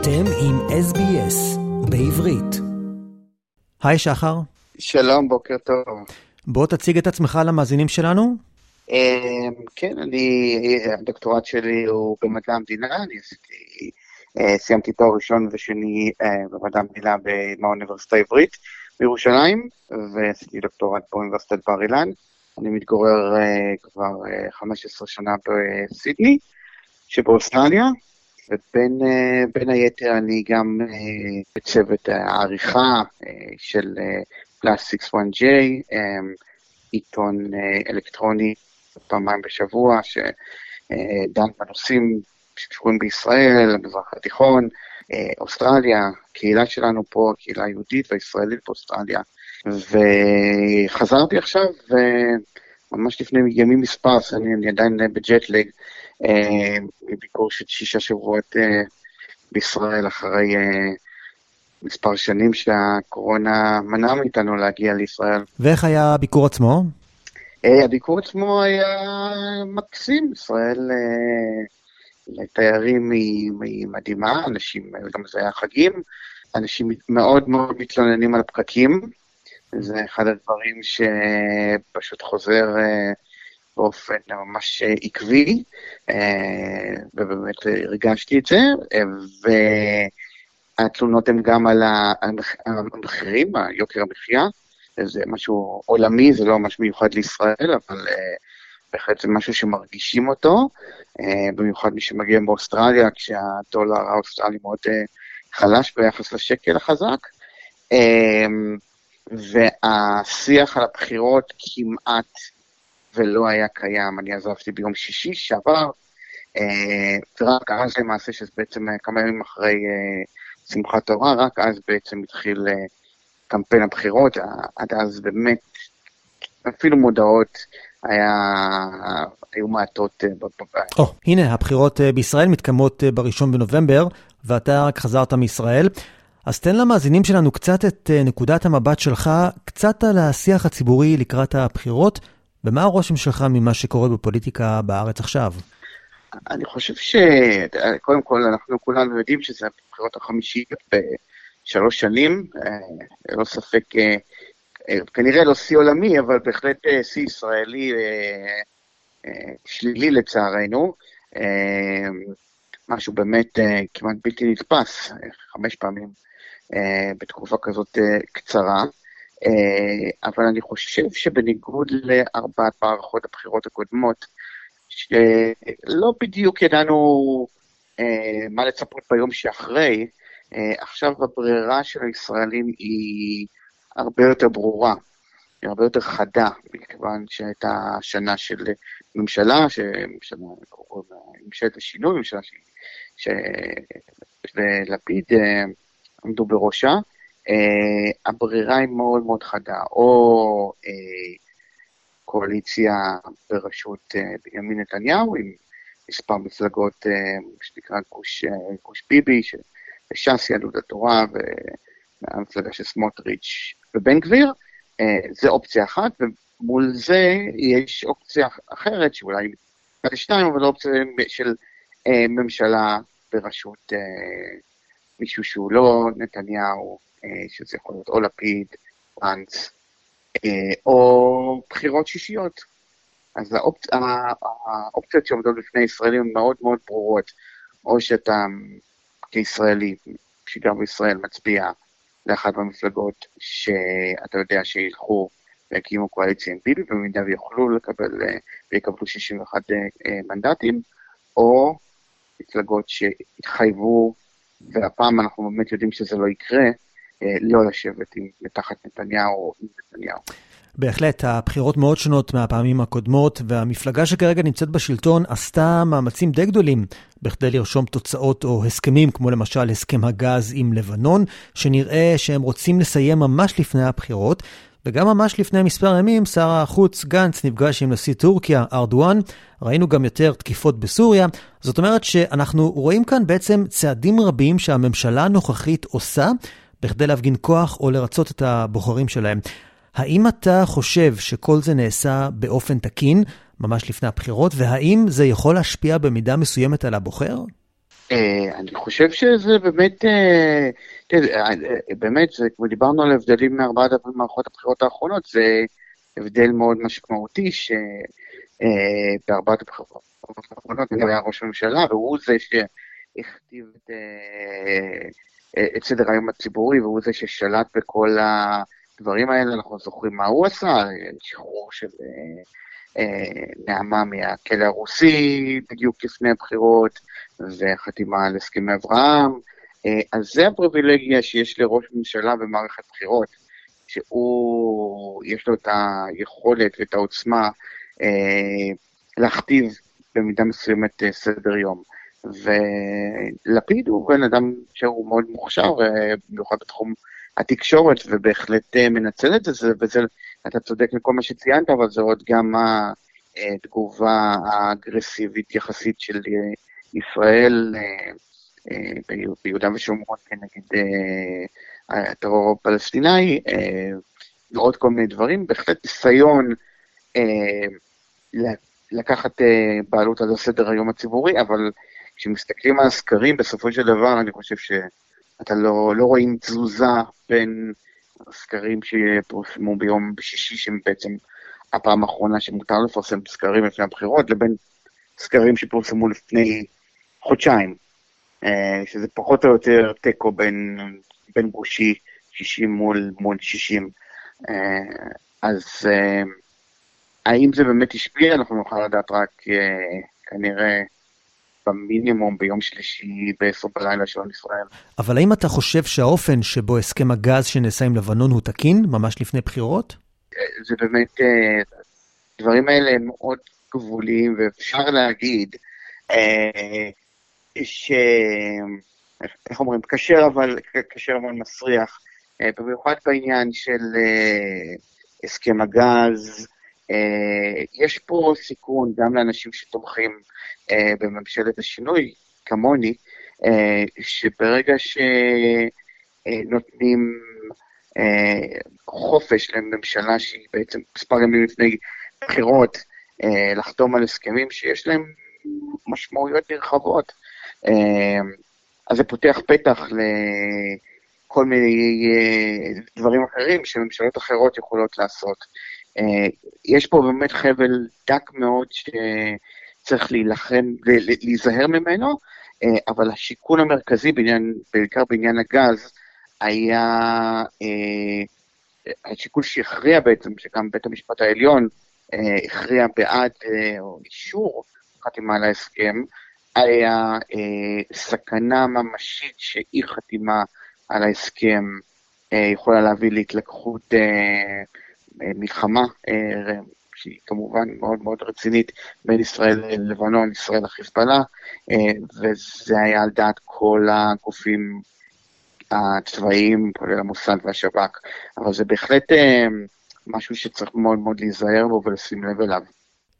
אתם עם SBS בעברית. היי שחר. שלום, בוקר טוב. בוא תציג את עצמך למאזינים שלנו. אמ, כן, אני, הדוקטורט שלי הוא במדע המדינה, אני עשיתי, אה, סיימתי תואר ראשון ושני אה, במדע המדינה באוניברסיטה העברית בירושלים, ועשיתי דוקטורט באוניברסיטת בר אילן. אני מתגורר אה, כבר 15 שנה בסידני שבאוסטרליה, ובין היתר אני גם בצוות העריכה של פלאסטיקס 1J, עיתון אלקטרוני פעמיים בשבוע, שדן בנושאים שקשורים בישראל, המזרח התיכון, אוסטרליה, הקהילה שלנו פה, הקהילה היהודית והישראלית באוסטרליה. וחזרתי עכשיו, ממש לפני ימים מספר, אני, אני עדיין בג'טלג, מביקור של שישה שבועות בישראל אחרי מספר שנים שהקורונה מנעה מאיתנו להגיע לישראל. ואיך היה הביקור עצמו? אה, הביקור עצמו היה מקסים, ישראל אה, לתיירים היא מדהימה, אנשים, גם זה היה חגים, אנשים מאוד מאוד מתלוננים על הפקקים, זה אחד הדברים שפשוט חוזר אה, באופן ממש עקבי, ובאמת הרגשתי את זה, והתלונות הן גם על המחירים, יוקר המחיה. זה משהו עולמי, זה לא משהו מיוחד לישראל, אבל בהחלט זה משהו שמרגישים אותו, במיוחד מי שמגיע באוסטרליה, כשהדולר האוסטרלי מאוד חלש ביחס לשקל החזק. והשיח על הבחירות כמעט ולא היה קיים. אני עזבתי ביום שישי שעבר, uh, ורק אז למעשה, שזה בעצם כמה ימים אחרי uh, שמחת תורה, רק אז בעצם התחיל... Uh, קמפיין הבחירות, עד אז באמת, אפילו מודעות היה, היו מעטות אה, בבית. oh, הנה, הבחירות אה, בישראל מתקיימות אה, בראשון בנובמבר, ואתה רק חזרת מישראל. אז תן למאזינים שלנו קצת את נקודת המבט שלך, קצת על השיח הציבורי לקראת הבחירות, ומה הרושם שלך ממה שקורה בפוליטיקה בארץ עכשיו? אני חושב שקודם כל אנחנו כולנו יודעים שזה הבחירות החמישיות שלוש שנים, אה, ללא ספק, אה, אה, כנראה לא שיא עולמי, אבל בהחלט שיא ישראלי שלילי לצערנו. משהו באמת כמעט בלתי נתפס, חמש פעמים בתקופה כזאת קצרה. אבל אני חושב שבניגוד לארבעת מערכות הבחירות הקודמות, שלא בדיוק ידענו מה לצפות ביום שאחרי, אה, עכשיו הברירה של הישראלים היא הרבה יותר ברורה, היא הרבה יותר חדה, מכיוון שהייתה שנה של ממשלה, ממשלת השינוי, ממשלה שלפיד אה, עמדו בראשה. Uh, הברירה היא מאוד מאוד חדה, או uh, קואליציה בראשות uh, בנימין נתניהו, עם מספר מפלגות, uh, שנקרא גוש, uh, גוש ביבי. ש"ס, יהדות התורה והמפלגה של סמוטריץ' ובן גביר, אה, זה אופציה אחת, ומול זה יש אופציה אחרת, שאולי אחת לשתיים, אבל אופציה של אה, ממשלה בראשות אה, מישהו שהוא לא נתניהו, שזה יכול להיות או לפיד, פאנץ, או בחירות שישיות. אז האופצ... האופציות שעומדות בפני ישראלים הן מאוד מאוד ברורות. או שאתה כישראלי שגר בישראל מצביע לאחת מהמפלגות שאתה יודע שילכו ויקימו קואליציה עם ביבי, במידה ויוכלו לקבל אה, ויקבלו 61 אה, אה, מנדטים, או מפלגות שהתחייבו, והפעם אנחנו באמת יודעים שזה לא יקרה, לא לשבת עם, מתחת נתניהו או עם נתניהו. בהחלט, הבחירות מאוד שונות מהפעמים הקודמות, והמפלגה שכרגע נמצאת בשלטון עשתה מאמצים די גדולים בכדי לרשום תוצאות או הסכמים, כמו למשל הסכם הגז עם לבנון, שנראה שהם רוצים לסיים ממש לפני הבחירות. וגם ממש לפני מספר ימים, שר החוץ גנץ נפגש עם נשיא טורקיה, ארדואן. ראינו גם יותר תקיפות בסוריה. זאת אומרת שאנחנו רואים כאן בעצם צעדים רבים שהממשלה הנוכחית עושה בכדי להפגין כוח או לרצות את הבוחרים שלהם. האם אתה חושב שכל זה נעשה באופן תקין, ממש לפני הבחירות, והאם זה יכול להשפיע במידה מסוימת על הבוחר? אני חושב שזה באמת, באמת, זה, כמו דיברנו על הבדלים מארבעת מערכות הבחירות האחרונות, זה הבדל מאוד משמעותי, שבארבעת הבחירות האחרונות הוא היה ראש ממשלה, והוא זה שהכתיב את, את סדר היום הציבורי, והוא זה ששלט בכל הדברים האלה, אנחנו זוכרים מה הוא עשה, שחרור של נעמה מהכלא הרוסי בדיוק לפני הבחירות, וחתימה על הסכמי אברהם. אז זה הפריבילגיה שיש לראש ממשלה במערכת בחירות, שהוא, יש לו את היכולת ואת העוצמה אה, להכתיב במידה מסוימת סדר יום. ולפיד הוא בן אדם שהוא מאוד מוכשר, במיוחד בתחום התקשורת, ובהחלט מנצל את זה, וזה, אתה צודק לכל מה שציינת, אבל זה עוד גם התגובה האגרסיבית יחסית של ישראל ביהודה ושומרון כנגד הטרור הפלסטיני, ועוד כל מיני דברים, בהחלט ניסיון לקחת בעלות על הסדר היום הציבורי, אבל כשמסתכלים על הסקרים, בסופו של דבר אני חושב שאתה לא, לא רואים תזוזה בין הסקרים שפורסמו ביום בשישי, שהם בעצם הפעם האחרונה שמותר לפרסם סקרים לפני הבחירות, לבין סקרים שפורסמו לפני חודשיים, אה, שזה פחות או יותר תיקו בין, בין גושי 60 מול, מול 60. אה, אז אה, האם זה באמת השפיע? אנחנו נוכל לדעת רק כנראה במינימום ביום שלישי בעשר בלילה של ישראל. אבל האם אתה חושב שהאופן שבו הסכם הגז שנעשה עם לבנון הוא תקין, ממש לפני בחירות? זה באמת, הדברים האלה הם מאוד גבוליים, ואפשר להגיד אה, ש... איך אומרים? כשר אבל, כשר אבל מסריח, אה, במיוחד בעניין של אה, הסכם הגז. יש פה סיכון גם לאנשים שתומכים בממשלת השינוי, כמוני, שברגע שנותנים חופש לממשלה שהיא בעצם מספר ימים לפני בחירות, לחתום על הסכמים שיש להם משמעויות נרחבות. אז זה פותח פתח לכל מיני אה, דברים אחרים שממשלות אחרות יכולות לעשות. אה, יש פה באמת חבל דק מאוד שצריך להילחם ולהיזהר ממנו, אה, אבל השיקול המרכזי, בעניין, בעיקר בעניין הגז, היה השיקול שהכריע בעצם, שגם בית המשפט העליון הכריע בעד או אישור חתימה על ההסכם, היה אה, סכנה ממשית שאי חתימה על ההסכם אה, יכולה להביא להתלקחות אה, אה, מלחמה, אה, שהיא כמובן מאוד מאוד רצינית, בין ישראל ללבנון, ישראל לחיזבאללה, אה, וזה היה על דעת כל הגופים הצבאיים, כולל המוסד והשב"כ, אבל זה בהחלט אה, משהו שצריך מאוד מאוד להיזהר בו ולשים לב אליו.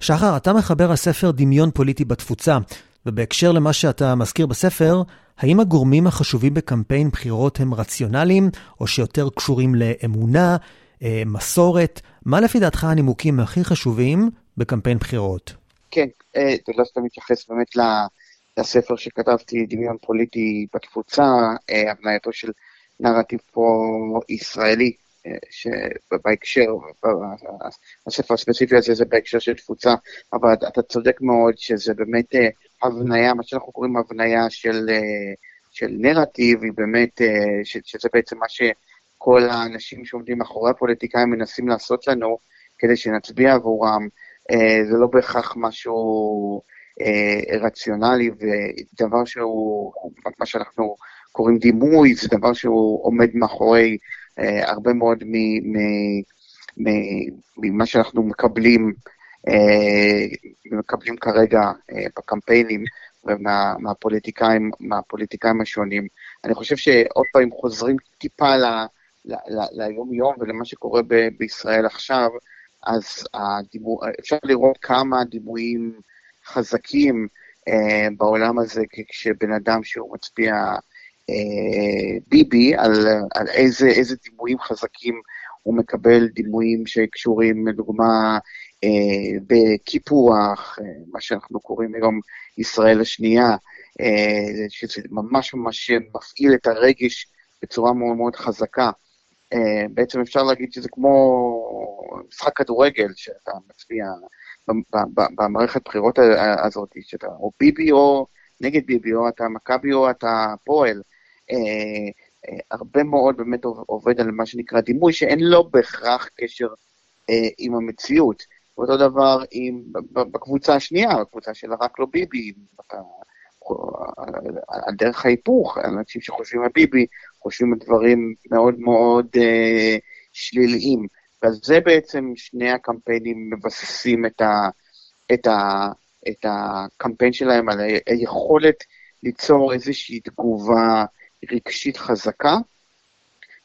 שחר, אתה מחבר הספר דמיון פוליטי בתפוצה, ובהקשר למה שאתה מזכיר בספר, האם הגורמים החשובים בקמפיין בחירות הם רציונליים, או שיותר קשורים לאמונה, אה, מסורת? מה לפי דעתך הנימוקים הכי חשובים בקמפיין בחירות? כן, אה, תודה שאתה מתייחס באמת לספר שכתבתי, דמיון פוליטי בתפוצה, אה, הבנייתו של נרטיב פרו-ישראלי שבהקשר, הספר הספציפי הזה זה בהקשר של תפוצה, אבל אתה צודק מאוד שזה באמת אה, הבניה, מה שאנחנו קוראים הבניה של, אה, של נרטיב, היא באמת, אה, שזה בעצם מה שכל האנשים שעומדים מאחורי הפוליטיקאים מנסים לעשות לנו כדי שנצביע עבורם. זה לא בהכרח משהו רציונלי ודבר שהוא, מה שאנחנו קוראים דימוי, זה דבר שהוא עומד מאחורי אה, הרבה מאוד ממה שאנחנו מקבלים, אה, מקבלים כרגע אה, בקמפיינים ומהפוליטיקאים מהפוליטיקאים השונים. אני חושב שעוד פעם חוזרים טיפה ליום-יום ולמה שקורה ב- בישראל עכשיו, אז הדימו, אפשר לראות כמה דימויים חזקים אה, בעולם הזה כשבן אדם שהוא מצביע אה, ביבי, על, על איזה, איזה דימויים חזקים הוא מקבל, דימויים שקשורים לדוגמה אה, בקיפוח, אה, מה שאנחנו קוראים היום ישראל השנייה, שזה ממש ממש מפעיל את הרגש בצורה מאוד מאוד חזקה. בעצם אפשר להגיד שזה כמו משחק כדורגל, שאתה מצביע במערכת בחירות הזאת, שאתה או ביבי או נגד ביבי, או אתה מכבי או אתה פועל. הרבה מאוד באמת עובד על מה שנקרא דימוי, שאין לו בהכרח קשר עם המציאות. ואותו דבר עם, בקבוצה השנייה, בקבוצה של רק לא ביבי, על דרך ההיפוך, אנשים שחושבים על ביבי, חושבים על דברים מאוד מאוד אה, שליליים. ועל זה בעצם שני הקמפיינים מבססים את, ה, את, ה, את הקמפיין שלהם, על היכולת ליצור איזושהי תגובה רגשית חזקה,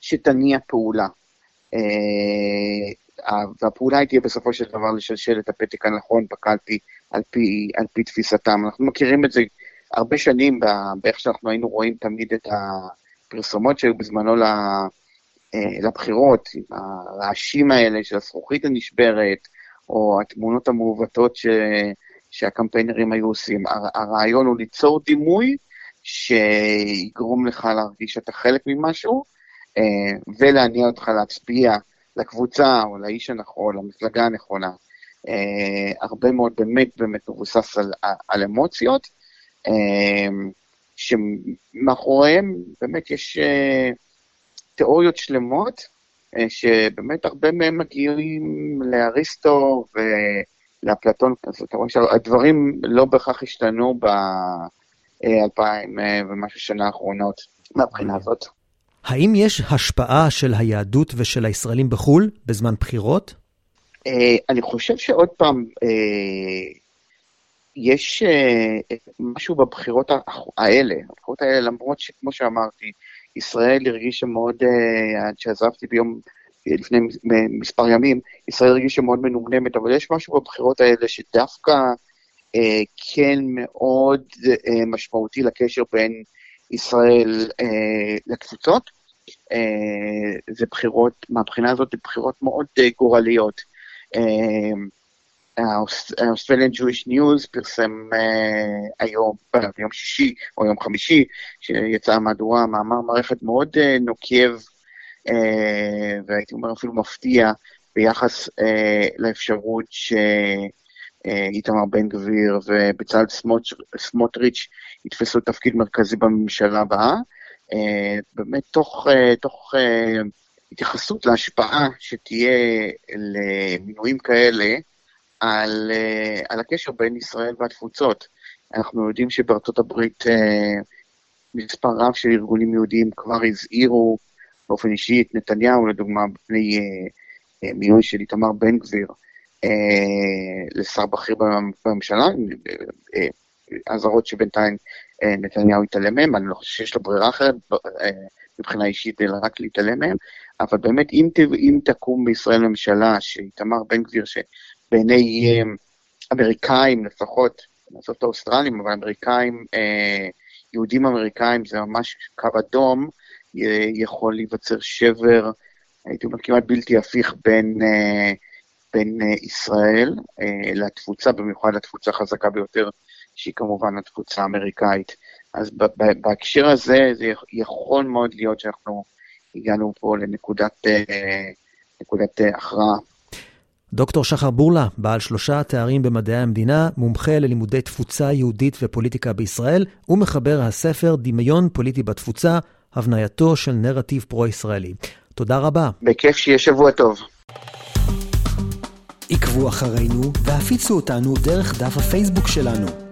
שתניע פעולה. אה, והפעולה היא תהיה בסופו של דבר לשלשל את הפתק הנכון בקלפי על פי, על פי תפיסתם. אנחנו מכירים את זה הרבה שנים באיך שאנחנו היינו רואים תמיד את הפרסומות שהיו בזמנו אה, לבחירות, עם הרעשים האלה של הזכוכית הנשברת, או התמונות המעוותות ש, שהקמפיינרים היו עושים. הרעיון הוא ליצור דימוי שיגרום לך להרגיש שאתה חלק ממשהו, אה, ולהניע אותך להצביע לקבוצה או לאיש הנכון, למפלגה הנכונה. אה, הרבה מאוד באמת באמת מבוסס על, על אמוציות, שמאחוריהם באמת יש אה, תיאוריות שלמות, אה, שבאמת הרבה מהם מגיעים לאריסטו ולאפלטון, אז אתה רואה שהדברים לא בהכרח השתנו באלפיים אה, ומשהו שנה האחרונות מהבחינה הזאת. האם יש השפעה של היהדות ושל הישראלים בחו"ל בזמן בחירות? אני חושב שעוד פעם, יש uh, משהו בבחירות האלה, הבחירות האלה, למרות שכמו שאמרתי, ישראל הרגישה מאוד, uh, עד שעזבתי ביום, לפני מספר ימים, ישראל הרגישה מאוד מנומנמת, אבל יש משהו בבחירות האלה שדווקא כן מאוד משמעותי לקשר בין ישראל אה, לקבוצות. אה, זה בחירות, מהבחינה הזאת, בחירות מאוד אה, גורליות. ה Australian Jewish News פרסם אה, היום, ביום שישי או יום חמישי, שיצאה מהדורה, מאמר מערכת מאוד אה, נוקב, והייתי אומר אפילו מפתיע, ביחס לאפשרות ש... איתמר בן גביר ובצלאל סמוטריץ' יתפסו תפקיד מרכזי בממשלה הבאה, אה, באמת תוך, אה, תוך אה, התייחסות להשפעה שתהיה למינויים כאלה על, על הקשר בין ישראל והתפוצות. אנחנו יודעים שבארצות הברית מספר רב של ארגונים יהודיים כבר הזהירו באופן אישי את נתניהו, לדוגמה, בפני מינוי של איתמר בן גביר. אה, לשר בכיר בממשלה, אה, אזהרות שבינתיים אה, נתניהו התעלם מהם, אני לא חושב שיש לו ברירה אחרת מבחינה אישית, אלא רק להתעלם מהם, אבל באמת אם תקום בישראל ממשלה שאיתמר בן גביר, שבעיני אמריקאים לפחות, את האוסטרלים, אבל אמריקאים, יהודים אמריקאים זה ממש קו אדום, יכול להיווצר שבר, הייתי אומר כמעט בלתי הפיך בין בין אה, ישראל אה, לתפוצה, במיוחד לתפוצה החזקה ביותר, שהיא כמובן התפוצה האמריקאית. אז בהקשר הזה, זה יכול מאוד להיות שאנחנו הגענו פה לנקודת אה, נקודת הכרעה. דוקטור שחר בורלה, בעל שלושה תארים במדעי המדינה, מומחה ללימודי תפוצה יהודית ופוליטיקה בישראל, ומחבר הספר דמיון פוליטי בתפוצה, הבנייתו של נרטיב פרו-ישראלי. תודה רבה. בכיף שיהיה שבוע טוב. עקבו אחרינו והפיצו אותנו דרך דף הפייסבוק שלנו.